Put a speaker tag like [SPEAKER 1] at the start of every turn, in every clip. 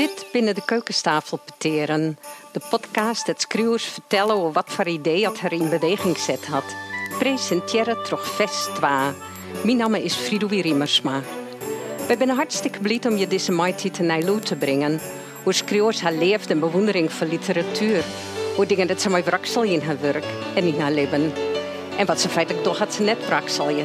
[SPEAKER 1] Dit binnen de keukentafel peteren. De podcast dat schreeuwers vertellen over wat voor idee dat er in beweging zet had. Presenteren toch fest wa. Mijn naam is Fridoui Riemersma. We zijn hartstikke blij om je deze mighty te Nijloe te brengen. Hoe schreeuwers haar leeft en bewondering voor literatuur. Hoe dingen dat ze mij wraksel in haar werk en in haar leven. En wat ze feitelijk toch had ze net wrakselje.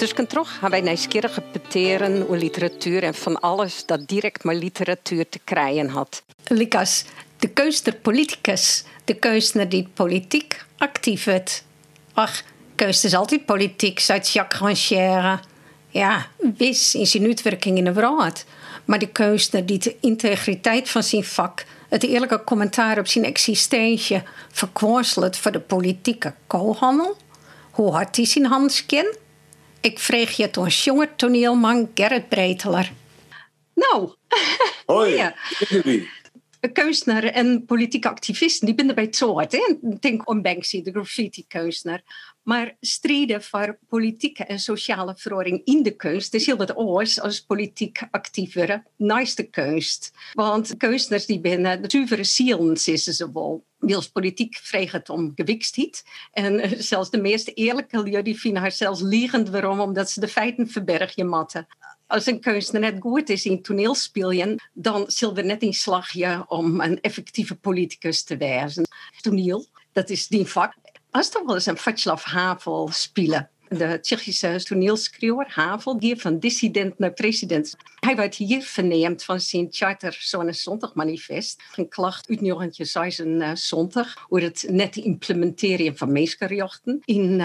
[SPEAKER 1] Dus kan toch gaan wij nieuwsgierig peteren over literatuur en van alles dat direct met literatuur te krijgen had.
[SPEAKER 2] Likas, de keus der politicus, de keus die politiek actief werd. Ach, keus is altijd politiek, zei Jacques Rancière. Ja, wis in zijn uitwerking in de wereld. Maar de keus die de integriteit van zijn vak, het eerlijke commentaar op zijn existentie, verkworselt voor de politieke koolhandel. Hoe hard hij zijn handskin? Ik vreeg je toen jonge toneelman Gerrit Breteler.
[SPEAKER 1] Nou,
[SPEAKER 3] Hoi.
[SPEAKER 1] Kunstenaar en politieke activisten, die binnen bij het soort. Denk om Banksy, de graffiti-kunstenaar. Maar strijden voor politieke en sociale verhoring in de kunst is heel wat anders als politiek actief worden naast de kunst. Want kunstenaars die binnen de zuivere zielen is ze wel. Wils politiek vreeg om gewichtheid. En eh, zelfs de meest eerlijke die vinden haar zelfs liegend waarom, omdat ze de feiten verbergen matten als een kunstenaar net goed is in toneelspelen, dan zullen we net in slagje om een effectieve politicus te wezen. Toneel, dat is die vak. Als toch wel eens een Václav Havel spelen. De Tsjechische toneelschreeuwer Havel, die van dissident naar president. Hij werd hier verneemd van zijn charter zo'n zondagmanifest. Een klacht uit 1976 over het net implementeren van mensenrechten in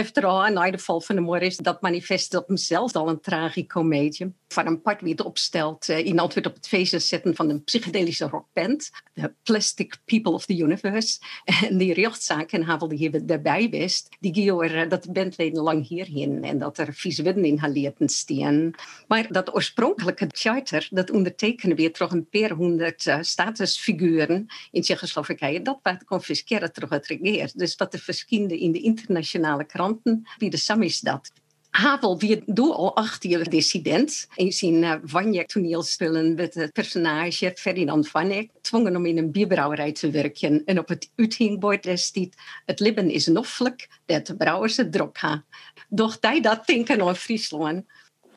[SPEAKER 1] uh, Tsjechoslowakije. Efterall, na de val van de moord is dat manifest op hemzelf al een tragicomedie. Van een part wie het opstelt uh, in antwoord op het feest zetten van een psychedelische rockband. De Plastic People of the Universe. En die rechtszaak en Havel die hebben daarbij wist. Die ging er, dat de bandleden lang hierheen. En dat er vieze winden in haar leerten steen. Maar dat oorspronkelijke charter, dat ondertekenen weer terug een paar honderd uh, statusfiguren in Tsjechoslowakije. Dat werd confisceren terug het regeer. Dus wat de verschillende in de internationale kranten, wie de sam is dat. Havel door al acht jaar dissident. In zijn uh, Wanjek toneelspelen met het personage Ferdinand Wanjek dwongen om in een bierbrouwerij te werken. En op het uithingbord staat, het libben is noffelijk, dat de brouwers het drok ha. Doch hij dat denken aan Friesland.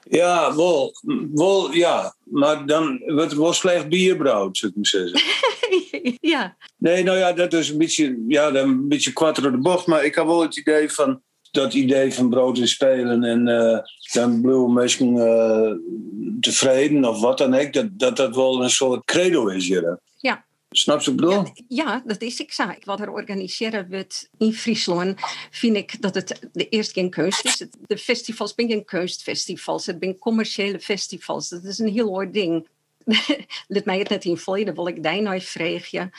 [SPEAKER 3] Ja, wel, wel, ja. Maar dan wordt er wel slecht bier brouwd, zou ik maar zeggen.
[SPEAKER 1] ja.
[SPEAKER 3] Nee, nou ja, dat is een beetje, ja, een beetje kwart door de bocht. Maar ik had wel het idee van, dat idee van brood en spelen en uh, dan blijven mensen uh, tevreden of wat dan ook, dat, dat dat wel een soort credo is hier.
[SPEAKER 1] Ja.
[SPEAKER 3] Snap je wat ik bedoel?
[SPEAKER 1] Ja, ja, dat is exact. Wat er organiseren wordt in Friesland, vind ik dat het de eerste geen kunst is. De festivals zijn geen kunstfestivals, het zijn commerciële festivals. Dat is een heel hoor ding. Let mij het net in volgen, wil ik daar nou vragen.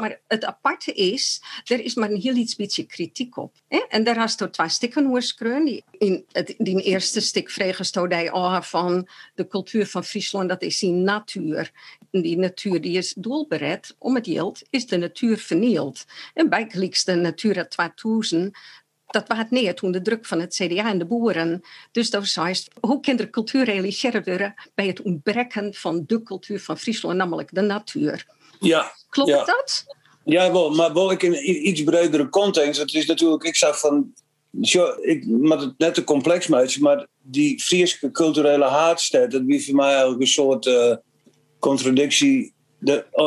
[SPEAKER 1] Maar het aparte is, er is maar een heel iets beetje kritiek op. Hè? En daar er twee stikken oorsprong. In het die eerste stuk vragen hij oh, van de cultuur van Friesland, dat is die natuur. En die natuur die is doelbereid om het geld, is de natuur vernield. En bijgelijks de Natura 2000 dat was het neer toen de druk van het CDA en de boeren. Dus dat zei hoe kan er cultuur realiseren worden bij het ontbreken van de cultuur van Friesland, namelijk de natuur.
[SPEAKER 3] Ja.
[SPEAKER 1] Klopt
[SPEAKER 3] ja.
[SPEAKER 1] dat?
[SPEAKER 3] Ja, wel, maar wel ik in iets bredere context. Het is natuurlijk, ik zag van, ik moet het net te complex maken, maar die Friese culturele haatstijd, dat wie voor mij eigenlijk een soort uh, contradictie.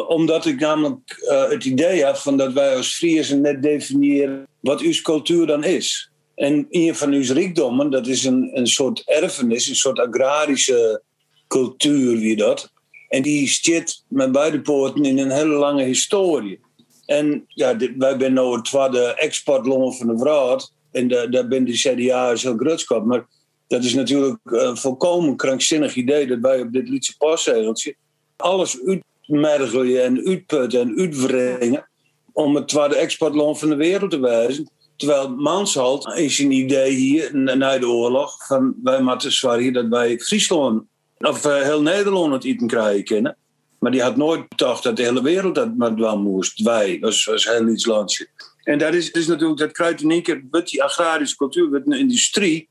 [SPEAKER 3] Omdat ik namelijk uh, het idee heb van dat wij als Friesen net definiëren wat uw cultuur dan is. En een van uw rijkdommen, dat is een, een soort erfenis, een soort agrarische cultuur, wie dat. En die zit met beide poorten in een hele lange historie. En ja, wij zijn nou het tweede exportland van de wereld. En daar, daar ben de CDA heel grootschap. Maar dat is natuurlijk een volkomen krankzinnig idee dat wij op dit liedje paszegeltje alles uitmergelen en uitputten en uitwringen om het tweede exportland van de wereld te wijzen. Terwijl Mansholt is een idee hier na de oorlog van wij moeten zwaaien dat wij Friesland of uh, heel Nederland het eten krijgen kunnen. Maar die had nooit gedacht dat de hele wereld dat maar wel moest. Wij, als, als heel iets landje. En dat is, is natuurlijk, dat kruidt in één keer, wordt die agrarische cultuur, wordt een industrie.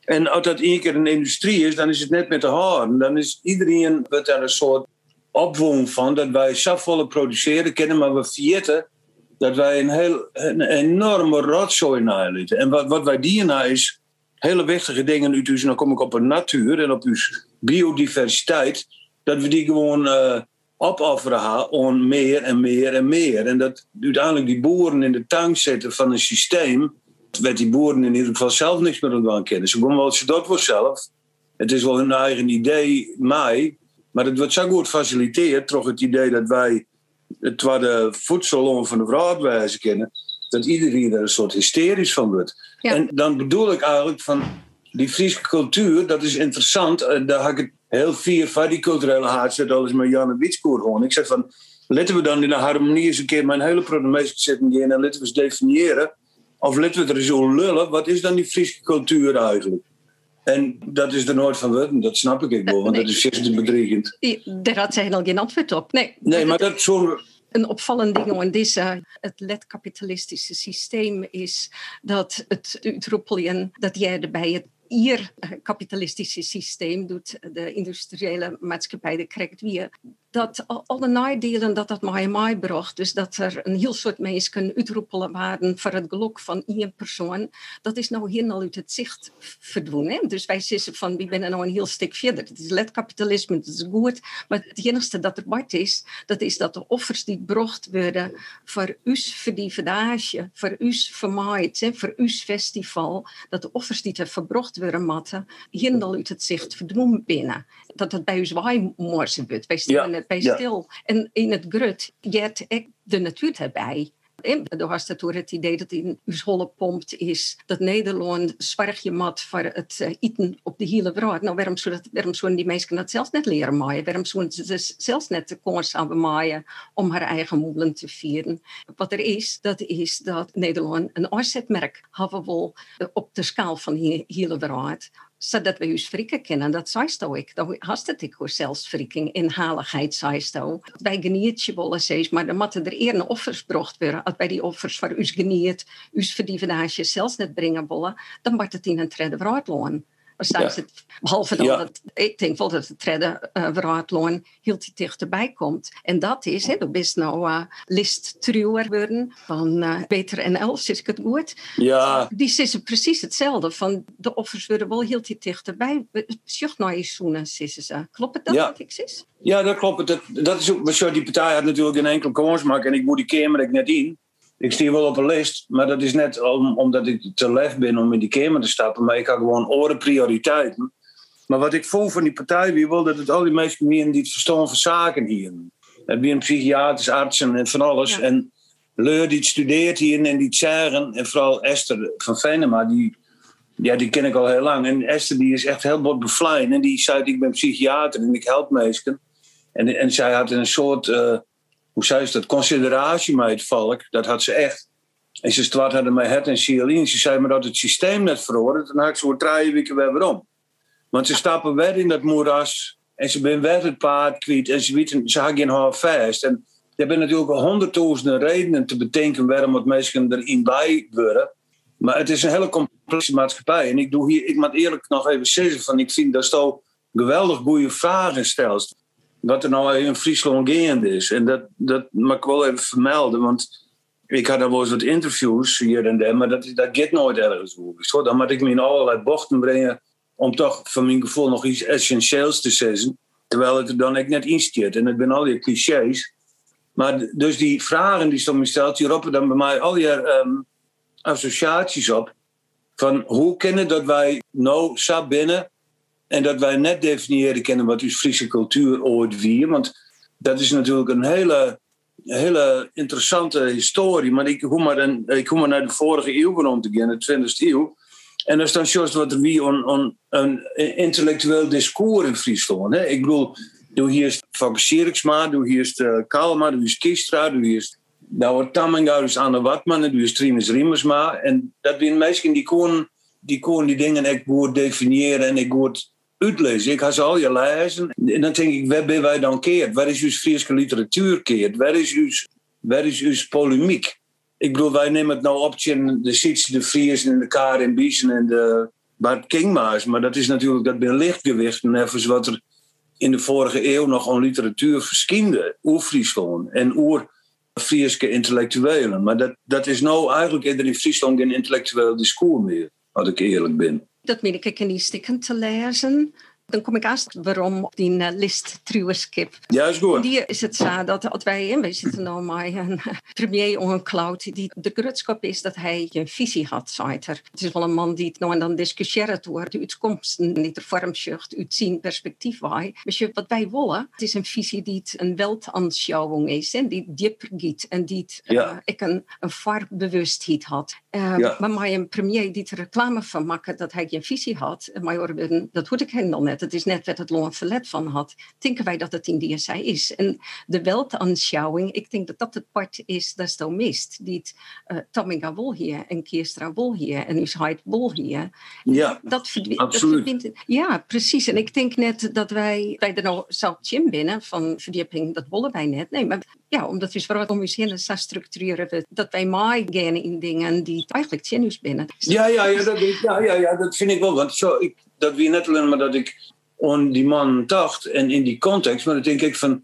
[SPEAKER 3] En als dat één keer een industrie is, dan is het net met de houden. Dan is iedereen wat daar een soort opwong van dat wij safvolle produceren kennen, maar we vergeten dat wij een, heel, een enorme rotzooi nalieten. En wat, wat wij dienen is hele wichtige dingen uit dus dan kom ik op een natuur en op uw biodiversiteit, dat we die gewoon uh, opofferen om meer en meer en meer. En dat uiteindelijk die boeren in de tuin zetten van een systeem, werd die boeren in ieder geval zelf niks meer aan kennen. Ze doen wel ze dat voor zelf. Het is wel hun eigen idee, mij, maar het wordt zo goed gefaciliteerd, toch het idee dat wij het waar de voedsel van de vrouw kennen, dat iedereen er een soort hysterisch van wordt. En dan bedoel ik eigenlijk van die Friese cultuur, dat is interessant. Eh, daar heb ik het heel vier van die culturele haat al eens met Janne Wietskoer gewoon. Ik zeg van, laten we dan in de harmonie eens een keer mijn hele problematiek zetten en laten we eens definiëren. Of laten we er zo lullen, wat is dan die Friese cultuur eigenlijk? En dat is er nooit van worden, dat snap ik wel, want dat is juist bedreigend.
[SPEAKER 1] Daar had zij al geen antwoord op. Nee,
[SPEAKER 3] nee maar dat zo.
[SPEAKER 1] Een opvallend ding aan deze, het letkapitalistische systeem is dat het uitroepelen dat jij erbij het hier kapitalistische systeem doet de industriële maatschappij, de krijgt weer dat alle nadelen dat dat mij mij bracht, dus dat er een heel soort mensen uitroepelen waren voor het geluk van één persoon, dat is nou helemaal uit het zicht verdwenen. Dus wij zeggen van, we zijn nou een heel stuk verder. Het is letkapitalisme, het is goed, maar het enige dat er wat is, dat is dat de offers die gebracht worden voor us voor die verdage, voor us vermaaid, voor us festival, dat de offers die er verbracht worden matten, helemaal uit het zicht verdwenen binnen. Dat het bij wij morsen wordt. Wij staan bij stil. En in het grut jet ik de natuur erbij. Hast het door het idee dat in holle pompt is dat Nederland zwaar je mat voor het uh, eten op de hele wereld. Nou, waarom zullen waarom zullen die mensen dat zelfs net leren maaien? Waarom zullen ze zelfs net de koers aan maaien om haar eigen moelen te vieren? Wat er is, dat is dat Nederland een afzetmerk hebben wil op de schaal van de hele wereld zodat we ons frikken kennen. Dat zei ik. Dat hast het ik zelfsfrikking, inhaligheid, zei Wij geniet je willen steeds, maar dan moeten er eerder offers gebracht worden. Als bij die offers voor ons geniet, ons verdievenage zelfs net brengen willen, dan wordt het in een trede Ja. Het, behalve dan dat, ik denk wel dat het treden uh, vooruitloon heel dichterbij komt. En dat is, hè, dat is nou uh, List Truwer worden van uh, Peter en Els, is ik het goed?
[SPEAKER 3] Ja.
[SPEAKER 1] Die zeggen precies hetzelfde, van de offers worden wel heel dichterbij. Sjocht naar je zoenen, ze. Klopt het dat,
[SPEAKER 3] ja.
[SPEAKER 1] wat ik zeg?
[SPEAKER 3] Ja, dat klopt. Dat, dat is ook, die partij had natuurlijk een enkel kans maken en ik moet die kamer ik net in ik stier wel op een lijst, maar dat is net om, omdat ik te lef ben om in die kamer te stappen. Maar ik had gewoon oren prioriteiten. Maar wat ik voel van die partij, wie wil dat het al die mensen meer die het verstaan van zaken hier. Het zijn psychiaters, artsen en van alles. En Leur die studeert hier en die zeggen, en vooral Esther van Venema, die, ja, die ken ik al heel lang. En Esther die is echt heel bot bevlijn. En die zei, ik ben psychiater en ik help mensen. En, en zij had een soort... Uh, hoe zei ze dat, consideratie met het volk, dat had ze echt. En ze start hadden mij het en ziel in. Ze zei maar dat het systeem net verhoorde, dan had ik zo drie weken weer om. Want ze stappen weer in dat moeras en ze zijn weer het paard kwijt en ze weten, ze hebben geen half vast. En er zijn natuurlijk honderdduizenden redenen te bedenken waarom het mensen erin bij worden. Maar het is een hele complexe maatschappij. En ik doe hier, ik moet eerlijk nog even zeggen, van ik vind dat je geweldig goede vragen stelt wat er nou in Friesland gaande is. En dat, dat mag ik wel even vermelden, want ik had al wel eens wat interviews hier en daar, maar dat, dat gaat nooit ergens over. Dan moet ik me in allerlei bochten brengen om toch van mijn gevoel nog iets essentieels te zeggen, terwijl het er dan ik net insteert. En het zijn al die clichés. Maar dus die vragen die me stelt, die roepen dan bij mij al die um, associaties op. Van hoe kunnen dat wij nou zo binnen en dat wij net definiëren kennen wat uw Friese cultuur ooit wie. Want dat is natuurlijk een hele, hele interessante historie. Maar ik kom maar, dan, ik kom maar naar de vorige eeuw rond te gaan, de 20e eeuw. En dat is dan juist wat wie een, een, intellectueel discours in Friesland. Hè? Ik bedoel, doe hier is Siriksma, doe hier is Kalma, doe is Kistra, doe hier is Douwe Tamminga, dus Anne Watman, doe is Trimus Riemersma. En dat zijn die kon die die dingen ik goed definiëren en ik goed uitlezen. Ik ga ze al je lezen. En dan denk ik, waar ben wij dan keert? Waar is uw Friese literatuur keert? Waar is uw, waar is uw polemiek? Ik bedoel, wij nemen het nou op in de Sietse, de Fries en de Kaar en Biesen en de Bart Kingmaas. Maar dat is natuurlijk dat bij lichtgewicht. Nevens wat er in de vorige eeuw nog aan literatuur verschiende. Oer Friesland en oer Frieske intellectuelen. Maar dat, dat is nou eigenlijk in Friesland geen intellectueel discours meer, als ik eerlijk ben.
[SPEAKER 1] Dat meen ik in die te lezen. Dan kom ik eerst waarom op die uh, list Truwerskip.
[SPEAKER 3] Ja, is goed.
[SPEAKER 1] Die is het zo dat wij, en wij zitten nou maar een premier on een cloud, die de grutskap is dat hij een visie had, zei er. Het is wel een man die het nou en dan discussieert door de uitkomsten, niet de vormschucht, uit zien perspectief wij. Dus wat wij willen, het is een visie die het een weltanschouwing is, en die dieper giet en die het,
[SPEAKER 3] Ja.
[SPEAKER 1] uh, ik een, een varbewustheid had. Uh,
[SPEAKER 3] Ja.
[SPEAKER 1] Maar maar een premier die er reclame van maakt dat hij geen visie had, maar dat hoort ik helemaal net. Het is net wat het Loon Verlet van had. Denken wij dat het in die zij is. En de weltanschouwing, ik denk dat dat het part is dat zo mist. Die uh, Tamminga wil hier en Kiestra wil hier en Usheid wil hier.
[SPEAKER 3] Ja,
[SPEAKER 1] Dat.
[SPEAKER 3] Absoluut.
[SPEAKER 1] Ja, precies. En ik denk net dat wij, wij er nou zelf in binnen van verdieping, dat willen wij net. Nee, maar ja, omdat we vooral om ons heen zo structureren, dat wij maar gaan in dingen die eigenlijk zinus binnen.
[SPEAKER 3] ja, ja, ja, dat, ja, ja, ja, dat vind ik wel. Want zo, ik, dat wie net alleen maar dat ik aan die man dacht en in die context, maar dan denk ik van.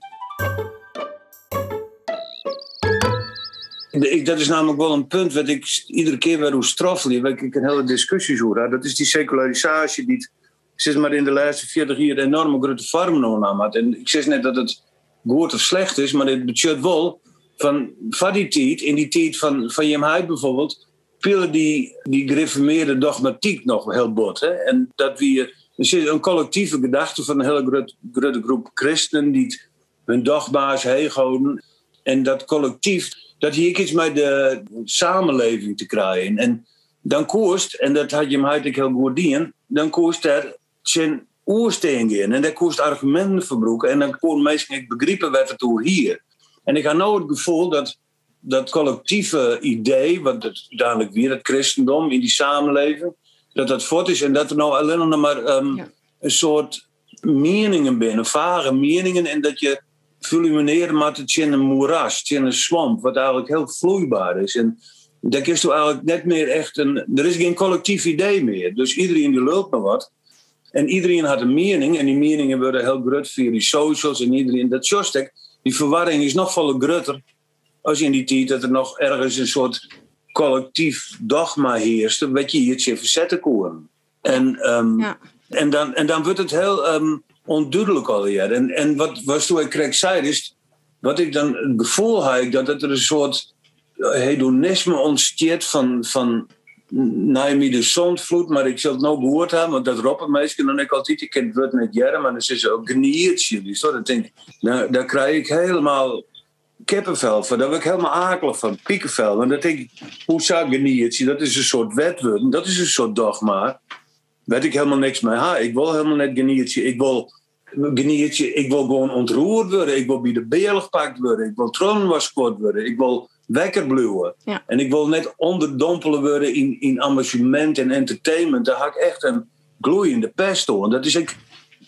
[SPEAKER 3] Dat is namelijk wel een punt wat ik iedere keer weer hoe straffel, waar ik een hele discussie over. Dat is die secularisatie die zeg maar in de laatste 40 jaar enorme grote vormen genomen had. En ik zeg net dat het goed of slecht is, maar het betekent wel van, van die tijd, in die tijd van, van Hyde bijvoorbeeld, speelde die, die gereformeerde dogmatiek nog heel bot. Hè? En dat we er zit een collectieve gedachte van een hele grote, groep christenen die hun dogma's houden. En dat collectief, dat hier iets met de samenleving te krijgen. En dan koest, en dat had je hem eigenlijk heel goed dien, dan koest er zijn oersteen in. En daar koest argumenten verbroeken. En dan kon mensen niet begrijpen wat het over hier. En ik had nou het gevoel dat dat collectieve idee, wat het uiteindelijk weer het christendom in die samenleving, dat dat voort is en dat er nou alleen nog maar ehm,
[SPEAKER 1] Ja.
[SPEAKER 3] een soort meningen binnen, vage meningen, en dat je fulmineren met het in een moeras, in een swamp, wat eigenlijk heel vloeibaar is. En daar is toch eigenlijk net meer echt een. Er is geen collectief idee meer. Dus iedereen die lult maar wat. En iedereen had een mening. En die meningen worden heel groot via die socials. En iedereen. Dat Jostek, die verwarring is nog veel groter. Als in die tijd dat er nog ergens een soort collectief dogma heerste. Wat je hier het verzetten kon. En, ehm,
[SPEAKER 1] Ja.
[SPEAKER 3] en, dan, en dan wordt het heel ehm, onduidelijk alweer. En, en wat, wat toen ik correct zei, is. Wat ik dan het gevoel had, dat het er een soort hedonisme ontsteert van, van Naomi de Zondvloed, maar ik zal het nou gehoord hebben, want dat roepen mensen dan ik altijd, ik ken het woord net jaren, maar dan is ze ook geniertje. Dus dat denk ik, nou, daar krijg ik helemaal kippenvel van, daar word ik helemaal akelig van, piekenvel. Want dan denk ik, hoe zou dat is een soort wetwoord, dat is een soort dogma. Weet ik helemaal niks mee. Ha, ik wil helemaal net geniertje, ik wil geniertje, ik wil gewoon ontroerd worden, ik wil bij de beel gepakt worden, ik wil troonwaskort worden, ik wil wekker bluwen.
[SPEAKER 1] Ja.
[SPEAKER 3] En ik wil net onderdompelen worden in, in amusement en entertainment. Daar had ik echt een gloeiende pest door. En dat is, ik,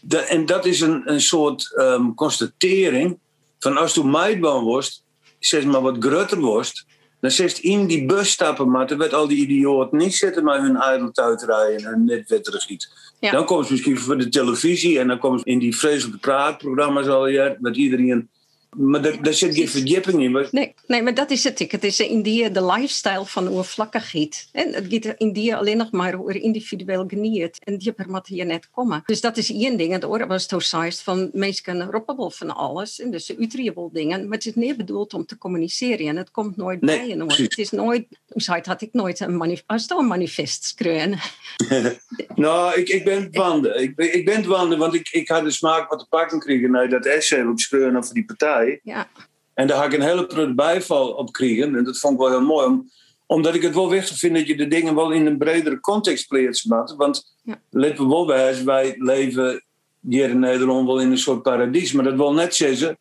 [SPEAKER 3] dat, en dat is een, een soort ehm, constatering van als toen meidbaan was, zeg maar wat groter was, dan zegt in die bus stappen, maar dan werd al die idioten niet zitten met hun ijdeltuiterij en hun netwetterigiet.
[SPEAKER 1] Ja.
[SPEAKER 3] Dan komen ze misschien voor de televisie en dan komen ze in die vreselijke praatprogramma's al ja, met iedereen. Maar daar, daar zit geen verdieping in. Maar
[SPEAKER 1] Nee, nee, maar dat is het. Het is in die de lifestyle van oervlakkigheid. En het gaat in die alleen nog maar over individueel geniet. En die per moet hier net komen. Dus dat is één ding. En de oren was toch juist van mensen roepen wel van alles. En dus wel dingen. Maar het is meer bedoeld om te communiceren. En het komt nooit
[SPEAKER 3] Nee,
[SPEAKER 1] bij je. Het is nooit, zei het, had ik nooit een manifest, als het een manifest schreeuwen.
[SPEAKER 3] Nou, ik, ik ben het wanden. Ik, ben- ik ben het wanden, want ik, ik had de smaak wat te pakken kregen naar dat essay op schreeuwen over die partij.
[SPEAKER 1] Ja,
[SPEAKER 3] En daar had ik een hele grote bijval op kregen. En dat vond ik wel heel mooi. Om, omdat ik het wel wichtig vind dat je de dingen wel in een bredere context. Matt. Want
[SPEAKER 1] Ja.
[SPEAKER 3] let me wel bij, wij leven hier in Nederland wel in een soort paradies. Maar dat wil net zeggen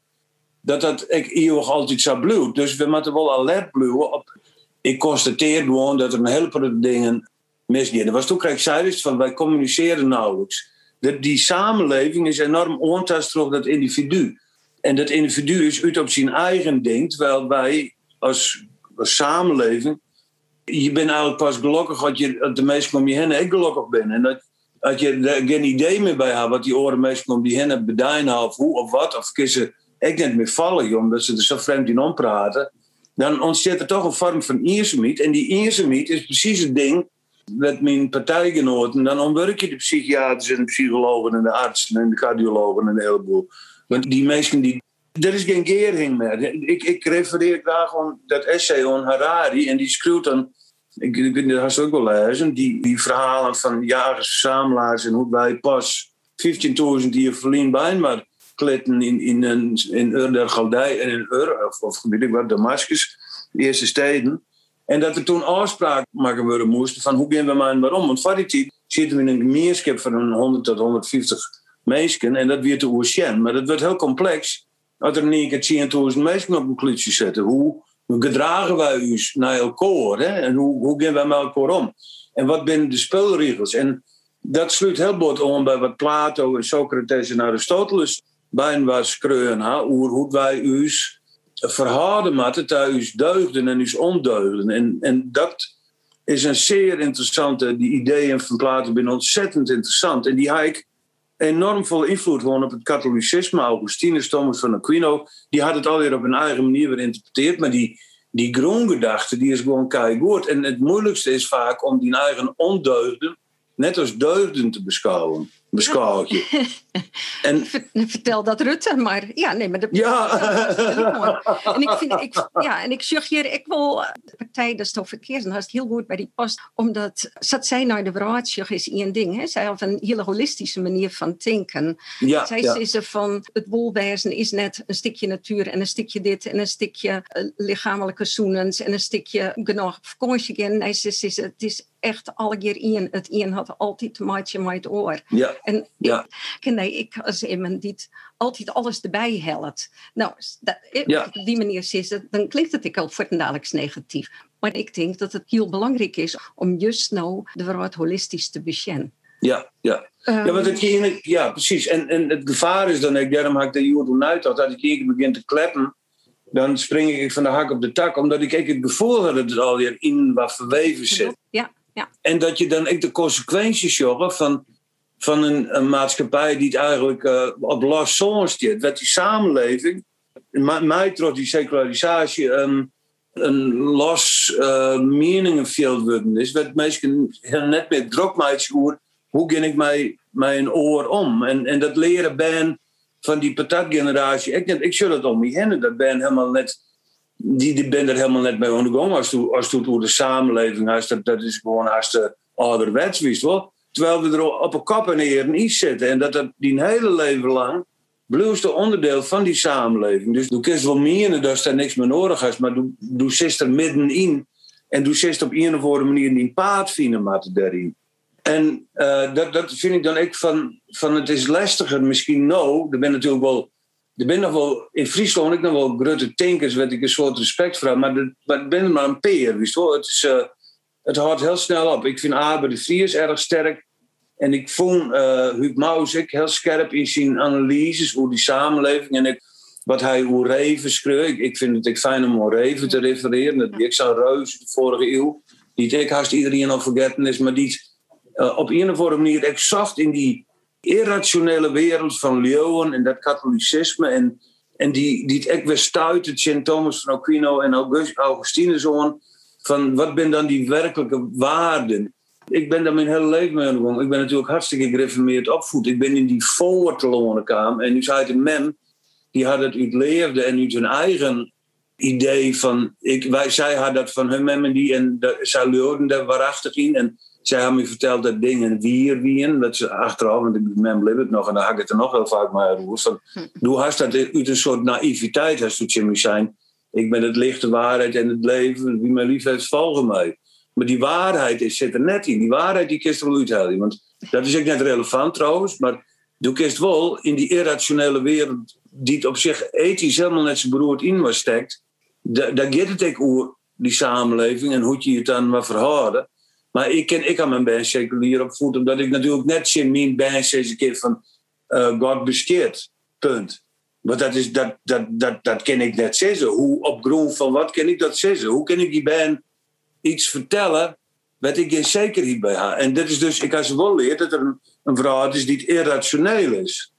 [SPEAKER 3] dat dat ik eeuwig altijd zo blijft. Dus we moeten wel alert blijven op... Ik constateer gewoon dat er een hele grote dingen misgaan. Er was toen kreeg dus van wij communiceren nauwelijks. Dat die samenleving is enorm ontast op dat individu. En dat individu is uit op zijn eigen ding, terwijl wij als, als samenleving je bent eigenlijk pas gelukkig als, je, de mensen om je heen ook gelukkig bent. En dat, als je er geen idee meer bij hebt wat die oren mensen om je heen bedijnen of hoe of wat, of kiezen ik net meer vallen, omdat ze er zo vreemd in ompraten, dan ontstaat er toch een vorm van iersemiet. En die iersemiet is precies het ding met mijn partijgenoten. Dan omwerk je de psychiaters en de psychologen en de artsen en de cardiologen en de heleboel. Want die mensen die er is geen kering meer. Ik, ik refereer graag aan dat essay van Harari. En die schreeuwt dan, ik, niet, dat ook wel lezen, die, die verhalen van jagers, verzamelaars en hoe wij pas 15.000 die verliezen bij maar klitten in, in, in, in Ur en in Ur, of, of weet wat, Damascus, de eerste steden. En dat er toen afspraak maken worden moesten van hoe gaan we maar en waarom. Want voor die tijd zitten we in een gemeenschap van 100 tot 150 mensen en dat te oceaan. Maar dat wordt heel complex als er in één keer 10.000 mensen op een klutje zetten. Hoe gedragen wij ons naar elkaar? Hè? En hoe, hoe gaan wij met elkaar om? En wat zijn de spelregels? En dat sluit heel bot om bij wat Plato en Socrates en Aristoteles bij was hoe, wij ons verhouden met thuis deugden en ons ondeugden. En, en dat is een zeer interessante, die ideeën van Plato zijn ontzettend interessant. En die heb enorm veel invloed gewoon op het katholicisme. Augustinus, Thomas van Aquino, die had het alweer op een eigen manier weer geïnterpreteerd. Maar die, die grondgedachte, die is gewoon keihard. En het moeilijkste is vaak om die eigen ondeugden net als deugden te beschouwen. Beschouw je.
[SPEAKER 1] En, Vertel dat Rutte, maar ja, nee, maar de,
[SPEAKER 3] ja.
[SPEAKER 1] en ik vind, ik, ja, en ik suggereer, ik wil de partij dat is toch verkeerd, en dat is heel goed bij die past, omdat zat zij naar de raadje is één ding, hè? zij heeft een hele holistische manier van denken.
[SPEAKER 3] Ja,
[SPEAKER 1] zij
[SPEAKER 3] ja.
[SPEAKER 1] is van het wolwezen is net een stukje natuur en een stukje dit en een stukje uh, lichamelijke zoenens en een stukje genoeg vakantie. Nee, ze het is echt alle keer één. Het één had altijd te maken met het oor.
[SPEAKER 3] Ja.
[SPEAKER 1] En
[SPEAKER 3] ja.
[SPEAKER 1] ik, nee, ik als iemand die altijd alles erbij helpt. Nou, dat,
[SPEAKER 3] Ja.
[SPEAKER 1] op die manier het, dan klinkt het ik al voor dadelijk negatief. Maar ik denk dat het heel belangrijk is om juist nou de wereld holistisch te beschen.
[SPEAKER 3] Ja, ja. Ja, want het ene, ja, precies. En, en het gevaar is dan, ik, daarom had ik de Joden uit dat ik hier begin te kleppen, dan spring ik van de hak op de tak, omdat ik, ik het gevoel had dat het alweer in wat verweven zit.
[SPEAKER 1] Ja, ja.
[SPEAKER 3] En dat je dan ook de consequenties zorgt van, van een, maatschappij die het eigenlijk uh, op zon staat. Dat die samenleving, mij trots die secularisatie, um, een los uh, meningenveld worden is. Dat mensen net meer druk maken hoe ga ik mij mijn oor om. En, en dat leren ben van die patatgeneratie. Ik, ik zou dat om me heen. Dat ben helemaal net die, die ben er helemaal net mee aan de gang. Als je als de samenleving dat, is gewoon als de ouderwets, wist wel. Terwijl we er op een kop en eer en iets zitten. En dat dat die hele leven lang blijft onderdeel van die samenleving. Dus doe kiest wel meer dat er niks meer nodig is. Maar doe, doe zit er middenin. En doe zit op een of andere manier die paard vinden met daarin. En uh, dat, dat vind ik dan ook van, van het is lastiger misschien nou. Er ben natuurlijk wel er ben nog wel, in Friesland ik nog wel grote tankers, werd ik een soort respect voor. Maar er maar ben er maar een peer, wist wel. Het, uh, het houdt heel snel op. Ik vind Abe de Vries erg sterk. En ik vond uh, Huub ik heel scherp in zijn analyses over die samenleving. En ik, wat hij over Reven schreef. Ik, ik vind het ik fijn om over Reven te refereren. Ik zou Reus de vorige eeuw. Die ik haast iedereen al vergeten is. Maar die uh, op een of andere manier exact in die irrationele wereld van leeuwen en dat katholicisme en, en die, die het echt weer stuiten, Sint Thomas van Aquino en August, Augustinus aan, van wat ben dan die werkelijke waarden? Ik ben daar mijn hele leven mee. Ik ben natuurlijk hartstikke gereformeerd opvoed. Ik ben in die voortalonen kwam en nu zei de mem, die had het uitleefde en uit hun eigen idee van, ik, wij, zij had dat van hun mem en die en de, zij leerden daar waarachtig in en zij hebben me verteld dat dingen wier wien, dat ze achteraf, want ik mem het nog en dan had ik het er nog heel vaak mee over. Van, Doe hast dat uit een soort naïviteit, als het Jimmy zijn. Ik ben het licht, de waarheid en het leven, wie mij lief heeft, volgen mij. Maar die waarheid is, zit er net in. Die waarheid die kist wel uithalen. Want dat is ook net relevant trouwens, maar doe kist wel in die irrationele wereld, die het op zich ethisch helemaal net zo beroerd in was stekt, daar gaat het ook over die samenleving en hoe je het dan maar verhouden. Maar ik, ken, ik had mijn band seculier opvoed, omdat ik natuurlijk net in mijn band eens een keer van uh, God besteedt. Punt. Maar dat, is, dat, dat, dat, dat ken ik net zeggen. Hoe op grond van wat ken ik dat zeggen? Hoe ken ik die band iets vertellen wat ik geen zekerheid bij haar. En dit is dus, ik heb ze wel leerd dat er een, vrouw is die irrationeel is.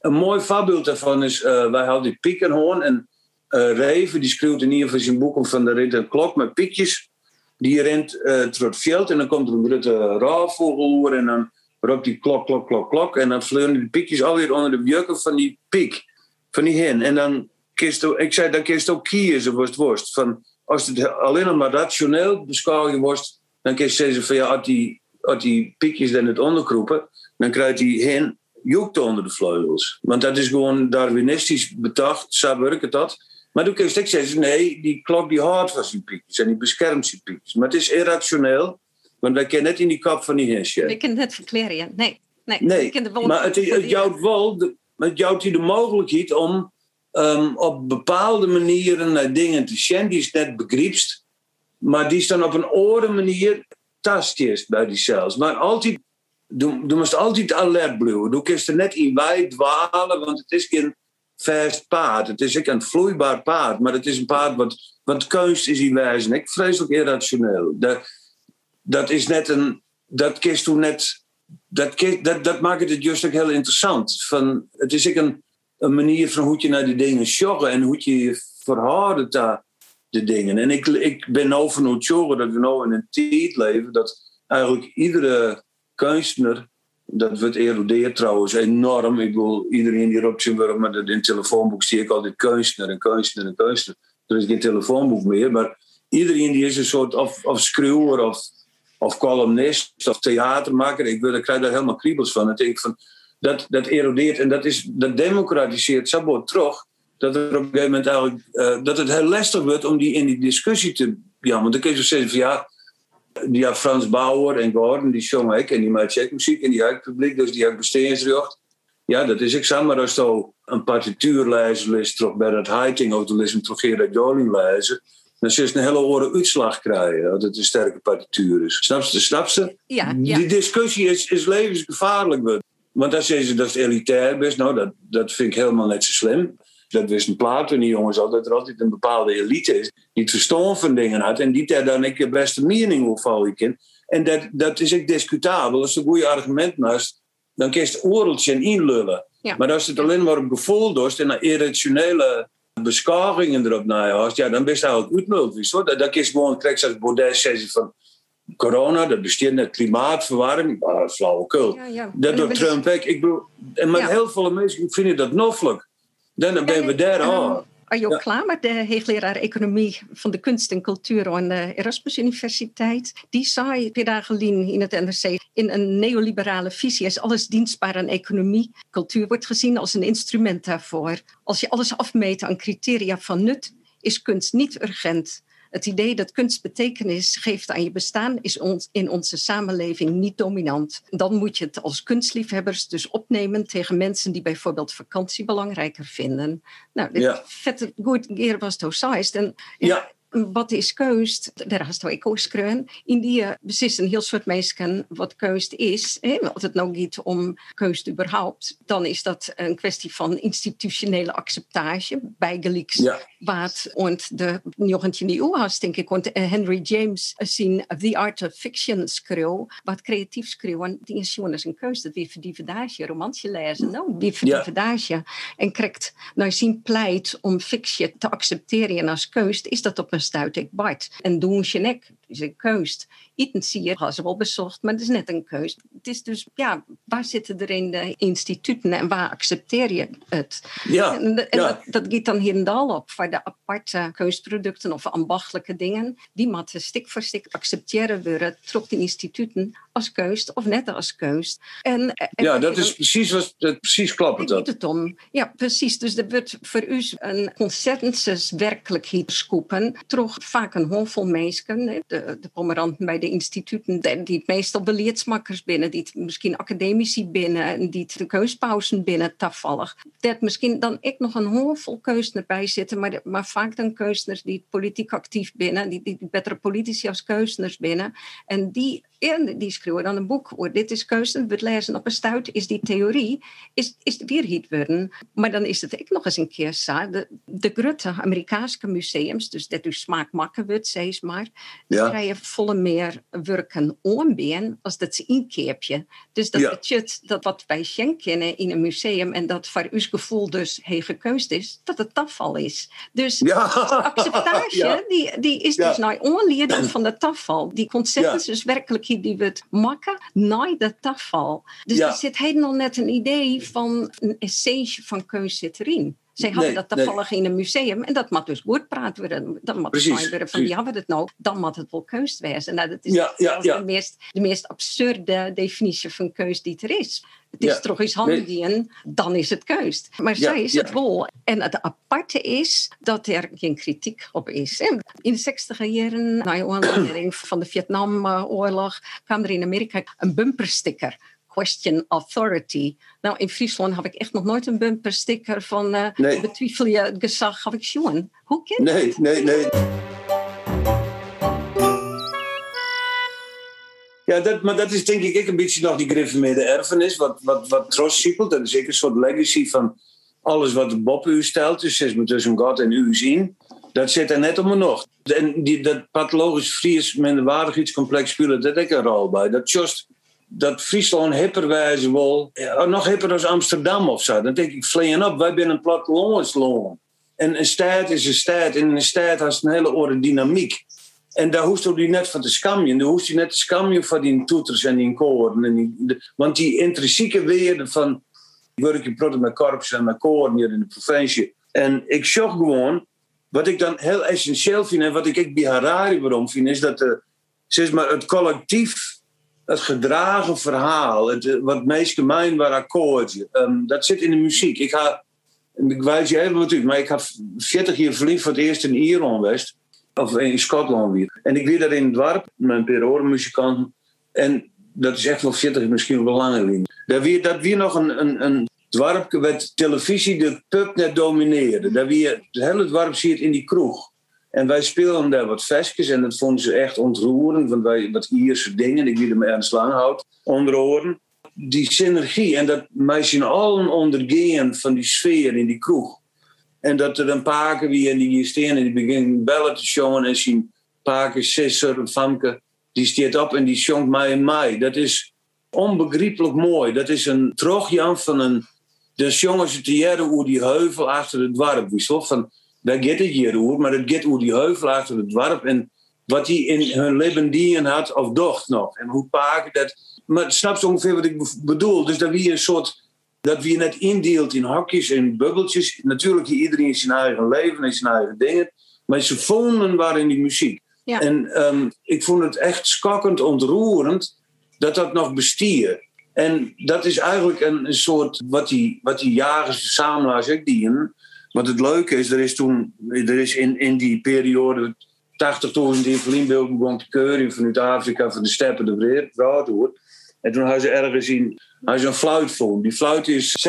[SPEAKER 3] Een mooi voorbeeld daarvan is, uh, wij hadden die Piekenhoorn en uh, Reven, die schreeuwt in ieder geval zijn boek van de rit een klok met piekjes. Die rent uh, door het veld en dan komt er een grote raafvogel en dan roept die klok, klok, klok, klok. En dan vliegen die piekjes alweer onder de jukken van die piek, van die hen. En dan kist ik zei, dan kist ook kiezen, was het worst. Van, als het alleen nog maar rationeel beschouwen wordt, dan je zeggen van ja, als die, als die piekjes dan het onderkroepen, dan krijgt die hen joekt onder de vleugels. Want dat is gewoon Darwinistisch bedacht, zo werkt dat. Maar toen kun je zeggen, nee, die klok die houdt van zijn piekjes en die beschermt zijn piekjes. Maar het is irrationeel, want wij kennen net in die kap van die hensje.
[SPEAKER 1] We kunnen het verklaren, nee. Nee,
[SPEAKER 3] nee maar het, het jouwt wel de, het jouwt de mogelijkheid om um, op bepaalde manieren naar dingen te zien die is net begrijpst, maar die staan op een andere manier tastjes bij die cells. Maar altijd, du moest altijd alert blijven. Du kunt er net in wij dwalen, want het is geen vast paard. Het is ook een vloeibaar paard, maar het is een paard wat, wat kunst is in wijze. Ik vreselijk irrationeel. Dat, dat is net een, dat kist toen net, dat, dat, dat maakt het juist ook heel interessant. Van, het is ook een, een manier van hoe je naar die dingen sjoggen en hoe je je verhoudt daar de dingen. En ik, ik ben nou van het dat we nou in een tijd leven dat eigenlijk iedere kunstenaar, dat wordt erodeerd trouwens enorm. Ik wil iedereen die erop zien maar in het telefoonboek zie ik altijd kunstenaar en kunstenaar en kunstenaar. Er is geen telefoonboek meer, maar iedereen die is een soort of, of schreeuwer of, of columnist of theatermaker. Ik, ik krijg daar helemaal kriebels van. Ik denk van dat, dat erodeert en dat, is, dat democratiseert zo terug dat er op een gegeven moment eigenlijk uh, dat het heel lastig wordt om die in die discussie te ja, want dan kun je zeggen van ja, die had Frans Bauer en Gordon, die zongen ik en die maakt muziek en die had publiek, dus die had bestedingsrecht. Ja, dat is ik maar als je een partituur lezen is toch bij dat Heiting of dan toch Gerard Joling lezen, dan zul je een hele oren uitslag krijgen dat het een sterke partituur is. Snap je? Snap ze?
[SPEAKER 1] Ja, ja.
[SPEAKER 3] Die discussie is, is levensgevaarlijk. Want als je dat is elitair best, nou, dat, dat vind ik helemaal net zo slim dat wist een Plato die jongens al, dat er altijd een bepaalde elite is die het verstand van dingen had en die daar dan ik de beste mening over in. En dat, dat is ook discutabel. Als een goede argument naast, dan kun je het oorltje inlullen. Maar als het alleen maar op gevoel doet en irrationele beschavingen erop naast, ja, dan ben je eigenlijk uitnullig. Dat, dat is gewoon, krijg als Baudet zeggen van corona, dat bestaat net klimaatverwarming, ah, flauwekul. Ja, ja. Dat doet Trump ook. Ik bedoel, en met heel veel mensen vinden dat noffelijk. Dan ben we daar al.
[SPEAKER 1] Arjo Klamer, de hoogleraar economie van de kunst en cultuur aan de Erasmus Universiteit, die zei dagen in het NRC in een neoliberale visie is alles dienstbaar aan economie. Cultuur wordt gezien als een instrument daarvoor. Als je alles afmeet aan criteria van nut, is kunst niet urgent. Het idee dat kunst betekenis geeft aan je bestaan is ons, in onze samenleving niet dominant. Dan moet je het als kunstliefhebbers dus opnemen tegen mensen die bijvoorbeeld vakantie belangrijker vinden. Nou, dit ja. vette goed keer was het En ja wat is keust, daar hast ik ook In die beslissen heel soort mensen wat keust is. Hè? Als het nou gaat om keust überhaupt, dan is dat een kwestie van institutionele acceptatie. Bijgelijks ja. Wat und de 19e eeuw has, denk ik. Want eh, Henry James zien The Art of Fiction schreeuw, wat creatief schreeuwen, die is gewoon een keus. Dat voor die verdage, romantje lezen, nou, voor die verdage. En krijgt nou zien pleit om fictie te accepteren als keus, is dat op een stuit ik Bart. En doen je nek is een keus. Zie je, ze wel bezocht, maar het is net een keus. Het is dus, ja, waar zitten er in de instituten en waar accepteer je het?
[SPEAKER 3] Ja,
[SPEAKER 1] en, en Dat, dat gaat dan hier en daar op voor de aparte keusproducten of ambachtelijke dingen. Die moeten stik voor stik accepteren worden, trok de instituten als keus of net als keus. En,
[SPEAKER 3] ja, dat is precies wat, dat, precies klopt dat.
[SPEAKER 1] het om. Ja, precies. Dus er wordt voor u een consensus werkelijkheid scoepen. Toch vaak een handvol mensen, de, de pomeranten bij de instituten, die het meestal beleidsmakkers binnen, die het misschien academici binnen, die het de keuspauzen binnen toevallig. Dat misschien dan ik nog een handvol keuzers bij zitten, maar, maar vaak dan keuzers die politiek actief binnen, die, die betere politici als keuzers binnen. En die En die schreeuwen dan een boek dit is keuze. We lezen op een stuit, is die theorie, is, is weer niet worden. Maar dan is het ook nog eens een keer zo. De, de grote Amerikaanse museums, dus dat u smaak makken wordt, zeg maar, ja. krijgen volle meer werken onbeen als dat ze inkeepje. Dus dat ja. betekent dat wat wij kennen in een museum en dat voor uw gevoel dus heel gekeusd is, dat het afval is. Dus ja. acceptatie, die, die is dus nou onleerding van de tafel. Die concepten dus werkelijk die we het maken, naar de tafel. Dus er zit helemaal net een idee van een essentie van keus zit erin. Zij hadden dat toevallig in een museum en dat moet dus goed praten worden. Dan moet het worden van, ja, wat het nou, dan moet het wel keus wezen. Nou, dat is ja, ja, De, meest, de meest absurde definitie van keus die er is. Het is toch eens handen, dan is het keus. Maar zij is het wel. En het aparte is dat er geen kritiek op is. In de 60 jaren, na de aanleiding van de Vietnamoorlog, kwam er in Amerika een bumpersticker question authority. Nou, in Friesland heb ik echt nog nooit een bumpersticker van uh, nee. betwijfel je het gezag. Heb ik jongen, hoe
[SPEAKER 3] je Nee, nee, nee. Ja, dat, maar dat is denk ik een beetje nog die gereformeerde erfenis, wat, wat, wat Tros. Dat is ik een soort legacy van alles wat Bob u stelt, dus is tussen God en u zien. Dat zit er net om en nog. En die, dat pathologisch Fries minderwaardigheidscomplex speelt dat ook een rol bij. Dat just dat Friesland hipper wil, nog hipper als Amsterdam of zo. Dan denk ik, vleen op, wij zijn een plattelandsland. En een stad is een stad. En een stad heeft een hele orde dynamiek. En daar hoest je net van te scammen. Daar hoest je net te scammen van die toeters en die koren. Want die intrinsieke waarde van... Ik werk in met korps en met koren hier in de provincie. En ik zag gewoon... Wat ik dan heel essentieel vind en wat ik bij Harari waarom vind... is dat de, zeg maar, het collectief het gedragen verhaal, het, eh, wat meest gemeen waar akkoordje, um, dat zit in de muziek. Ik ga, ik wijs je even wat uit, maar ik heb 40 jaar verliefd voor het eerst in Ierland west, of in Schotland weer. En ik weer daar in het dorp, mijn perorenmuzikant, en dat is echt wel 40, misschien wel langer. Daar weer, dat weer nog een, een, een dwarp waar televisie de pub net domineerde. Daar weer, het hele dwarp ziet in die kroeg. En wij speelden daar wat vestjes en dat vonden ze echt ontroerend, want wij wat Ierse dingen, ik er me Ernst Langhout onder oren. Die synergie en dat zien allen ondergaan van die sfeer in die kroeg. En dat er een paar wie en die hier en die beginnen bellen te showen en zien paken, sisser, een famke, die staat op en die shonkt mij en mij. Dat is onbegrijpelijk mooi. Dat is een trogjan van een. De jongens te jaren hoe die heuvel achter het dorp. Van daar gaat het hier over, maar het gaat over die heuvel achter het dorp en wat die in hun leven dienen had of docht nog. En hoe paken dat. Maar snap je ongeveer wat ik bedoel? Dus dat wie een soort. Dat wie net indeelt in hokjes en bubbeltjes. Natuurlijk, iedereen zijn eigen leven en zijn eigen dingen. Maar ze vonden waren in die muziek. En um, ik vond het echt schokkend ontroerend dat dat nog bestier. En dat is eigenlijk een, een soort. wat die, wat die jagers, samen ook dienen wat het leuke is, er is toen, er is in, in die periode 80.000 die Vlienbeeld begon te keuren vanuit Afrika, van de steppen, de wereld. En toen hadden ze ergens in, hadden ze een fluit gevonden. Die fluit is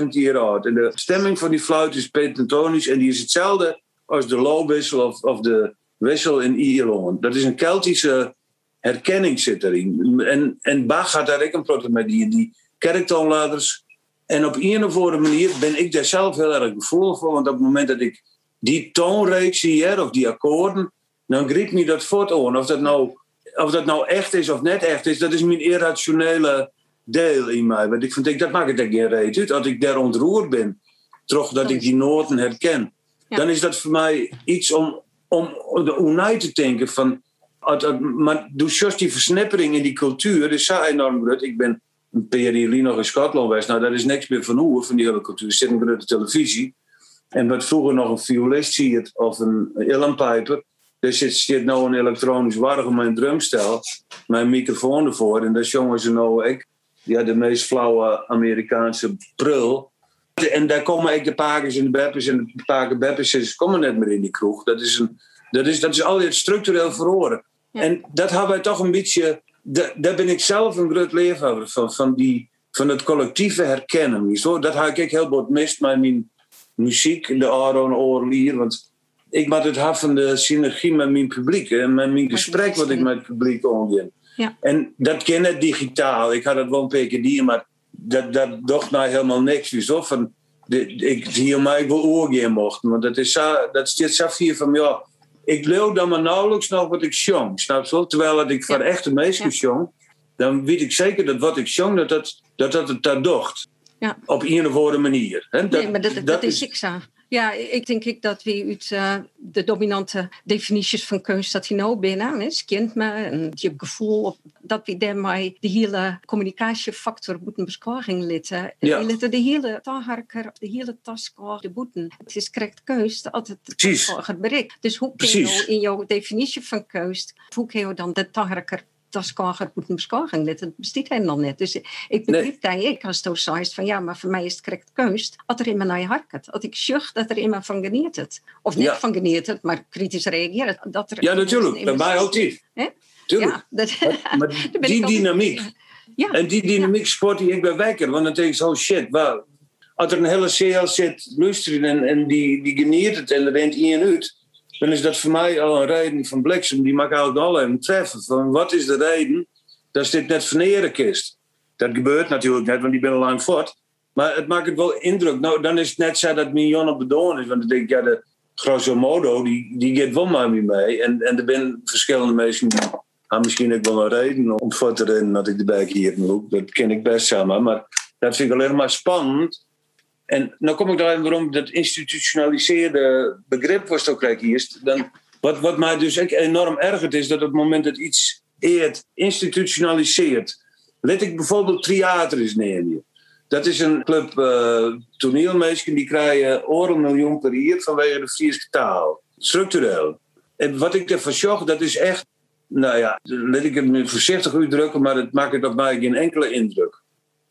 [SPEAKER 3] 16.000 jaar oud. En de stemming van die fluit is pentatonisch en die is hetzelfde als de loopwissel of, of de wissel in Ierland. Dat is een Keltische herkenning zit erin. En, en Bach had daar ook een probleem met die, die kerktoonladers en op een of andere manier ben ik daar zelf heel erg gevoelig voor. Want op het moment dat ik die toonreeks zie, of die akkoorden, dan griep me dat voort aan. Of dat, nou, of dat nou echt is of net echt is, dat is mijn irrationele deel in mij. Want ik vind, dat maakt het geen reet uit. Als ik daar ontroerd ben, toch dat ik die noten herken, dan is dat voor mij iets om, om de unij te denken van. Maar dus die versnippering in die cultuur is zo enorm groot. Ik ben een periode nog in Schotland was. Nou, daar is niks meer van hoe, van die hele cultuur. Zit een de televisie. En wat vroeger nog een violist ziet of een illenpijper. Er zit, zit nou een elektronisch warm mijn drumstel. Mijn microfoon ervoor. En dat jongen ze nou ik. Ja, de meest flauwe Amerikaanse prul. En daar komen ik de pakers en de beppers. En de paken beppers komen net meer in die kroeg. Dat is, een, dat is, dat is altijd structureel verhoren. En dat hebben wij toch een beetje daar ben ik zelf een groot liefhebber van, van, die, van het collectieve herkennen. Zo, dat heb ik heel wat mist met mijn muziek, de Aaron Oorlier. Want ik moet het hebben van de synergie met mijn publiek en met mijn gesprek wat ik met het publiek omgaan.
[SPEAKER 1] Ja.
[SPEAKER 3] En dat ken het digitaal. Ik had het wel een die, maar dat, dat docht mij helemaal niks. Dus of van, de, ik zie mij oorgaan mochten. Want dat is zo, dat zo vier van, ja, ik leeuw dan maar nauwelijks nog wat ik zong. Snap je wel? Terwijl dat ik van
[SPEAKER 1] Ja.
[SPEAKER 3] echte mensen
[SPEAKER 1] Ja.
[SPEAKER 3] zong, dan weet ik zeker dat wat ik zong, dat dat, dat, dat het daar docht.
[SPEAKER 1] Ja.
[SPEAKER 3] Op een of andere manier.
[SPEAKER 1] Nee, maar dat, dat, is ik zo. Ja, ik denk ik dat we uit eh, de dominante definities van kunst dat je nou binnen, hè, kind me en je gevoel, op, dat we daarmee de hele communicatiefactor moeten beschouwing laten.
[SPEAKER 3] Ja.
[SPEAKER 1] We laten de hele taalharker, de hele taskaar, de boeten. Het is correct keust altijd taskaar bereikt. Dus hoe kun je nou in jouw definitie van keust, hoe kun je dan de taalharker taskaar moeten beschouwing laten? Dat bestaat helemaal niet. Dus ik begrijp dat ik als het zo is van ja, maar voor mij is het correct keust. Als er iemand naar je harket. Als ik zucht dat er iemand van geniet het. Of niet
[SPEAKER 3] Ja.
[SPEAKER 1] van geniet het, maar kritisch reageren. Dat er
[SPEAKER 3] Ja, natuurlijk. Bij mij.
[SPEAKER 1] Hè?
[SPEAKER 3] Tuurlijk.
[SPEAKER 1] Ja, dat,
[SPEAKER 3] Maar, maar die dynamiek.
[SPEAKER 1] Ja,
[SPEAKER 3] En die dynamiek sport die ik bij wekker. Want dan denk ik zo, oh shit, wel, als er een hele CL zit luisteren en, en die, die geniet het en er rent in en uit, dan is dat voor mij al een reden van bliksem. Die mag eigenlijk al hem treffen. Van wat is de reden dat dit net verneren kist? Dat gebeurt natuurlijk net, want die ben al lang voort. Maar het maakt het wel indruk. Nou, dan is het net zo dat Mignon op bedoeld is. Want dan denk ik, ja, de grosso modo, die, die gaat wel maar mee mee. En, en er zijn verschillende mensen die hebben misschien ook wel een reden om voor te rennen dat ik de bek hier. Dat ken ik best samen. Maar dat vind ik alleen maar spannend. En nou kom ik daar waarom dat institutionaliseerde begrip was ook. Dan, wat, wat mij dus enorm ergert is dat op het moment dat iets eert institutionaliseert. Let ik bijvoorbeeld theater eens nemen. Dat is een club uh, toneelmeisjes die krijgen oren miljoen per jaar vanwege de Friese taal. Structureel. En wat ik ervan zag, dat is echt, nou ja, let ik het nu voorzichtig uitdrukken, maar het maakt op mij geen enkele indruk.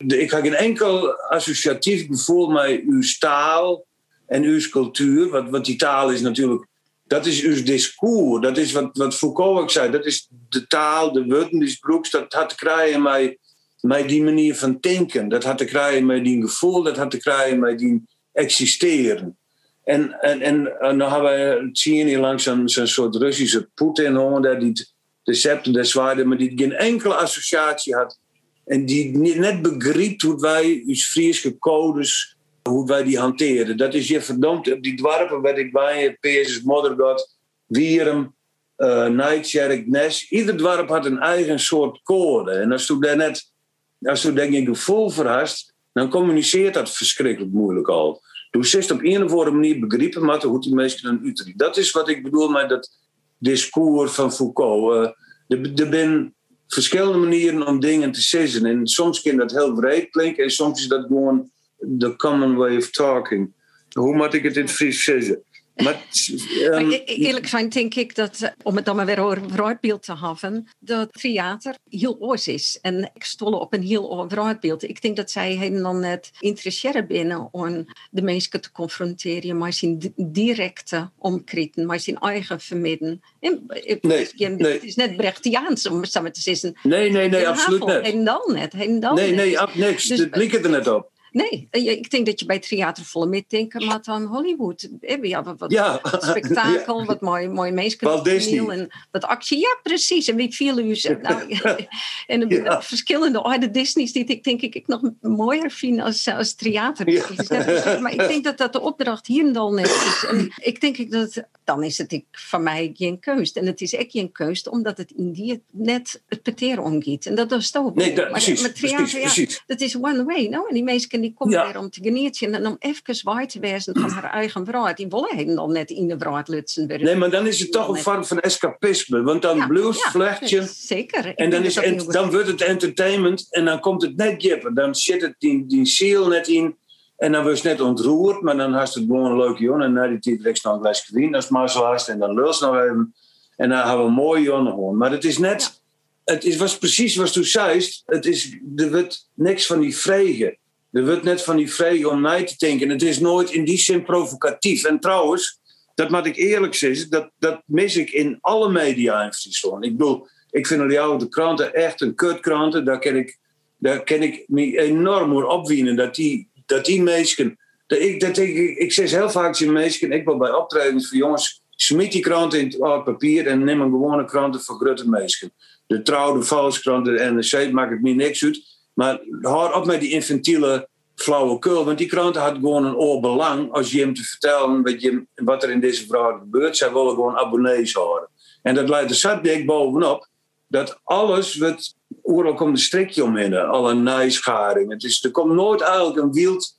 [SPEAKER 3] De, ik heb geen enkel associatief gevoel met uw taal en uw cultuur. Wat die taal is natuurlijk, dat is uw discours. Dat is wat, wat Foucault zei. Dat is de taal, de woorden, die broeks, dat had te krijgen met, met die manier van denken. Dat had te krijgen met die gevoel, dat had te krijgen met die existeren. En, en, en, dan hebben we zien hier langs zo'n zo soort Russische Poetin, hoor, die de scepter des zwaarden, maar die geen enkele associatie had. En die net begreep hoe wij, ons Friese codes, hoe wij die hanteren. Dat is je verdomd, op die dwarpen werd ik bij, Peerses, Moddergod, Wierum, uh, Nes. Ieder dwarp had een eigen soort code. En als je daar net, als je denk ik gevoel verhast, dan communiceert dat verschrikkelijk moeilijk al. Du zit op een of andere manier begrepen maar hoe die mensen een uiterlijk. Dat is wat ik bedoel met dat discours van Foucault. Uh, er zijn verschillende manieren om dingen te zeggen. En soms kan dat heel breed klinken en soms is dat gewoon the common way of talking. Hoe moet ik het in het Fries zeggen? Maar,
[SPEAKER 1] um, maar eerlijk zijn denk ik dat, om het dan maar weer over vooruitbeeld te hebben, dat theater heel oors is. En ik stolle op een heel vooruitbeeld. Ik denk dat zij dan net interesseren binnen om de mensen te confronteren met zijn directe omkreten, met zijn eigen vermidden. En,
[SPEAKER 3] nee,
[SPEAKER 1] het
[SPEAKER 3] nee.
[SPEAKER 1] is net Brechtiaans om het te zeggen.
[SPEAKER 3] Nee, nee, nee, absoluut niet.
[SPEAKER 1] En dan net. En dan
[SPEAKER 3] nee,
[SPEAKER 1] net.
[SPEAKER 3] nee, ab, niks. Dus, dat er net op.
[SPEAKER 1] Nee, ik denk dat je bij theater volle metdenken maakt aan Hollywood. Ja, wat, wat
[SPEAKER 3] ja.
[SPEAKER 1] spektakel, ja. wat mooi, mooi en wat actie. Ja, precies. En wie viel u nou, En ja. verschillende oude Disney's die ik denk ik nog mooier vind als, als theater. Ja. Maar ik denk dat dat de opdracht hier en dan net is. En ik denk ik dat dan is het ik, van mij geen keus. En het is echt geen keus, omdat het in die net het peteer omgaat. En dat is toch
[SPEAKER 3] Nee, dat,
[SPEAKER 1] maar,
[SPEAKER 3] precies,
[SPEAKER 1] maar theater,
[SPEAKER 3] precies, precies.
[SPEAKER 1] Dat is one way. Nou? En die mensen die komen ja. weer om te genieten en om even zwaar te wezen van haar eigen vrouw. Die willen dan net in de vrouw lutsen.
[SPEAKER 3] Nee, maar dan is het toch een vorm van escapisme. Want dan ja, ja, vlechtje.
[SPEAKER 1] Zeker.
[SPEAKER 3] En dan, is ent, dan wordt het entertainment en dan komt het net jippen. Dan zit het die, die ziel net in. En dan was net ontroerd, maar dan had het gewoon een leuke jongen. En na die tijd rechts nog een glas gewien als het maar zo. En dan lul nog even. En dan hebben we een mooie jongen gewoon. Maar het is net, ja. het is, was precies wat u zei. Het is, er wordt niks van die vregen. Er wordt net van die vregen om na te denken. Het is nooit in die zin provocatief. En trouwens, dat moet ik eerlijk zeggen, dat, dat mis ik in alle media in. Ik bedoel, ik vind jou de kranten echt een kutkranten. Daar ken ik, daar ik me enorm voor opwienen. Dat die, dat die. Dat ik, dat ik, ik zeg heel vaak tegen mensen, ik wil bij optredens van jongens, Smit die krant in het papier en neem een gewone kranten voor grote mensen. De Trouw, de Volkskrant, de NRC, maakt het me niks uit. Maar hou op met die infantiele flauwekul. Want die kranten had gewoon een oor belang als je hem te vertellen wat, je, wat er in deze vrouw gebeurt. Zij willen gewoon abonnees houden. En dat leidt er zat dik bovenop dat alles wat overal komt een strikje omheen, alle nijscharing. Het is, er komt nooit eigenlijk een, wild,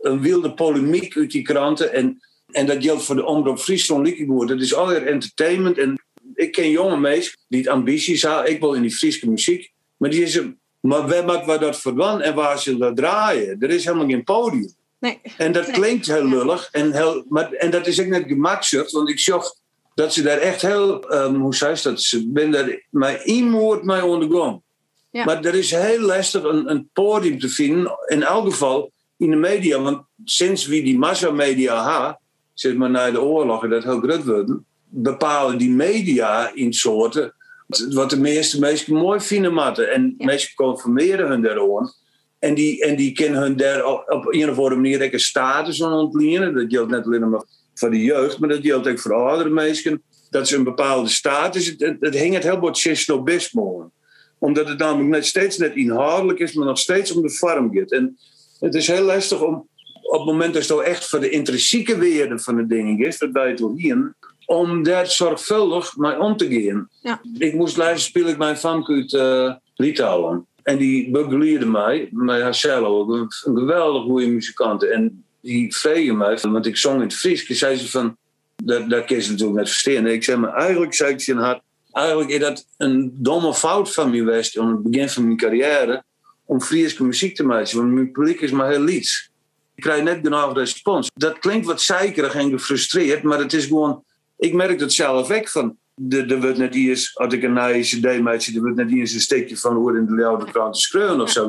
[SPEAKER 3] een wilde polemiek uit die kranten. En, en dat geldt voor de Omroep Friesland Liekenboer. Dat is alweer entertainment. En ik ken jonge meisjes die het ambities hebben. Ik wil in die Friese muziek. Maar die is maar waar maken we dat voor en waar zullen we draaien? Er is helemaal geen podium. Nee. En dat klinkt heel lullig. En, heel, maar, en dat is ook net gemakzucht, want ik zag dat ze daar echt heel, um, hoe zei ze dat? Ze ben daar maar woord mee ondergaan. Ja. Maar er is heel lastig een, een podium te vinden, in elk geval in de media. Want sinds wie die massamedia ha, zeg maar na de oorlog dat heel groot worden, bepalen die media in soorten wat de meeste mensen mooi vinden matten. En ja. mensen conformeren hun daarover. En die, en die kunnen hun daar op, een of andere manier een status aan ontlenen. Dat geldt net alleen maar voor de jeugd, maar dat geldt ook voor oudere mensen. Dat ze een bepaalde status. Het, het, het hing het heel wat snobisme Omdat het namelijk net steeds net inhoudelijk is, maar nog steeds om de vorm gaat. En het is heel lastig om op het moment dat het echt voor de intrinsieke waarde van de dingen is, dat bij het hier, om daar zorgvuldig mee om te gaan. Ja. Ik moest luisteren, speel ik mijn famke uit uh, Litouwen. En die begeleerde mij, met haarzelf, een, een geweldig goede muzikant. En die vregen mij, want ik zong in het Fries, zei ze van, dat, dat kun je natuurlijk net verstaan. Ik zei, maar eigenlijk zei ik ze hart, eigenlijk is dat een domme fout van mij geweest aan het begin van mijn carrière, om Friese muziek te maken, want mijn publiek is maar heel lieds. Ik krijg net genoeg respons. Dat klinkt wat zeikerig en gefrustreerd, maar het is gewoon ik merk dat zelf ook van. Er wordt net eens, als ik een maak, er wordt net eens een steekje van hoe in de oude krant schreeuwen of zo.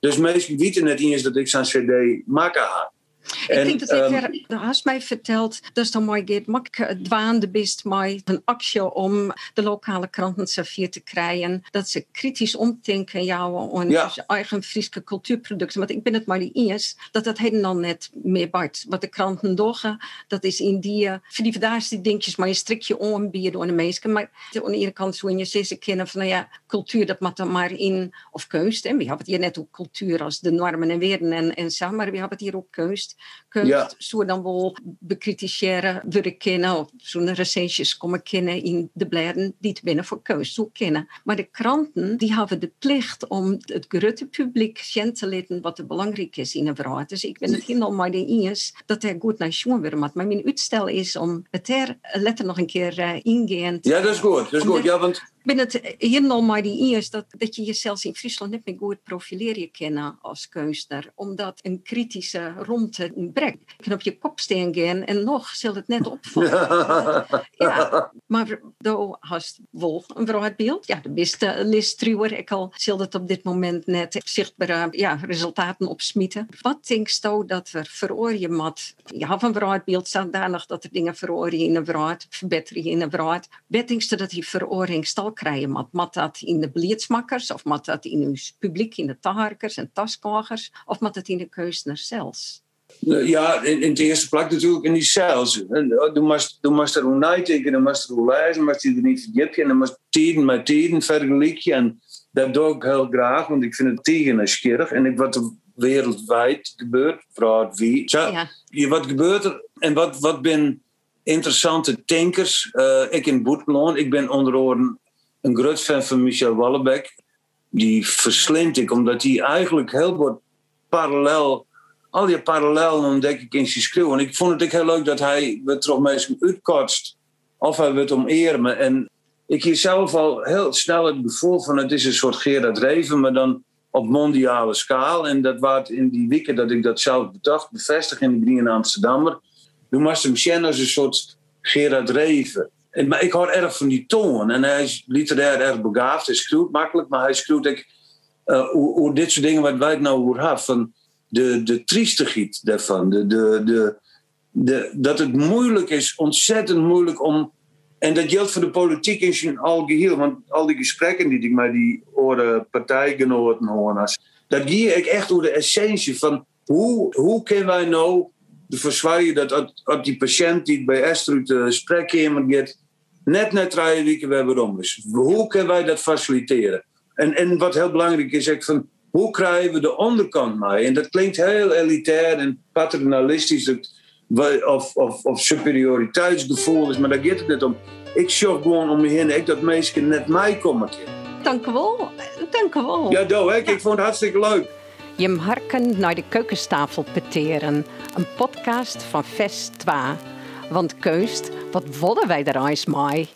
[SPEAKER 3] Dus meestal weten net eens dat ik zo'n cd maken ha.
[SPEAKER 1] Ik denk dat um, er haast mij verteld dat dan mooi gaat. Mak dwaande best mij een actie om de lokale kranten servier te krijgen. Dat ze kritisch omdenken jouw ja. eigen Friese cultuurproducten. Want ik ben het maar niet eens dat dat helemaal net meer bart. Wat de kranten doen, dat is in die, voor die vandaag die dingetjes maar een strikje aanbieden door de meesten. Maar aan de ene kant zo in je ze kennen van nou ja, cultuur dat moet dan maar in, of keust. En we hebben het hier net ook cultuur als de normen en werden en, en zo, maar we hebben het hier ook kunst zo dan wel bekritiseren willen kennen of zo'n recensies komen kennen in de bladen die het binnen voor keus zo kennen. Maar de kranten die hebben de plicht om het grote publiek te laten wat er belangrijk is in een verhaal. Dus ik ben het helemaal maar de eens dat er goed naar schoen weer Maar mijn uitstel is om het er letter nog een keer uh, ingaan.
[SPEAKER 3] Ja, dat is goed. Dat is goed. Ja, want
[SPEAKER 1] ben het helemaal maar die is dat, dat je jezelf in Friesland niet meer goed profileren kennen als kunstenaar. Omdat een kritische ronde brek kan op je kop staan gaan en nog zal het net opvallen. ja. Maar daar hast wel een verhaal beeld. Ja, de beste listruwer. Ik al zal het op dit moment net zichtbare ja, resultaten opsmieten. Wat denkst je dat we veroorje mat? Je hebt een staan daar nog dat er dingen veroorje in een verhaal, verbeteren in een verhaal. Wat denkst je dat die veroordeling krijgen. Mat, mat dat in de blietsmakkers, of mat dat in uw publiek, in de taharkers en taskogers, of mat dat in de keusner zelfs?
[SPEAKER 3] Ja, in, in de eerste plek natuurlijk in die cells. Moest, du moest er hoe nadenken, dan moest er hoe lezen, moest je er niet vergeten, en dan moest tijden met tijden vergelijken. En dat doe ik heel graag, want ik vind het tegen schierig. En wat er wereldwijd gebeurt, vooral wie. Ja. Wat gebeurt er en wat, wat ben interessante denkers? Uh, ik in Boetmeloon, ik ben onder andere een groot fan van Michel Wallebeck. Die verslindt ik, omdat hij eigenlijk heel wat parallel, al die parallellen ontdek ik in zijn schreeuw. En ik vond het ook heel leuk dat hij het toch meestal uitkotst. Of hij het omeren. En ik hier zelf al heel snel het gevoel van het is een soort Gerard Reven, maar dan op mondiale schaal. En dat was in die weken dat ik dat zelf bedacht, bevestigd in de Amsterdammer. Toen was hem als een soort Gerard Reven. Maar ik hoor erg van die toon. En hij is literair erg begaafd. Hij schreeuwt makkelijk, maar hij schreeuwt ik, uh, hoe, dit soort dingen wat wij nou over hebben. Van de, de triestigheid daarvan. De, de, de, dat het moeilijk is, ontzettend moeilijk om. En dat geldt voor de politiek in zijn algeheel. Want al die gesprekken die ik met die oude partijgenoten hoor. Dat gie ik echt over de essentie van hoe, hoe kunnen wij nou de verzwaaien dat als die patiënt die bij Esther de spreekkamer gaat, net net drie weken weer waarom is. Hoe kunnen wij dat faciliteren? En, en wat heel belangrijk is, ik van, hoe krijgen we de onderkant mee? En dat klinkt heel elitair en paternalistisch of, of, of superioriteitsgevoel is, maar daar gaat het niet om. Ik zorg gewoon om me heen ik dat mensen net mij komen.
[SPEAKER 4] Dank u wel. Dank u wel.
[SPEAKER 3] Ja, doe ik. Ik vond het hartstikke leuk.
[SPEAKER 1] Je harken naar de keukentafel peteren. Een podcast van Vest 2. Want keust, wat willen wij er eens mee?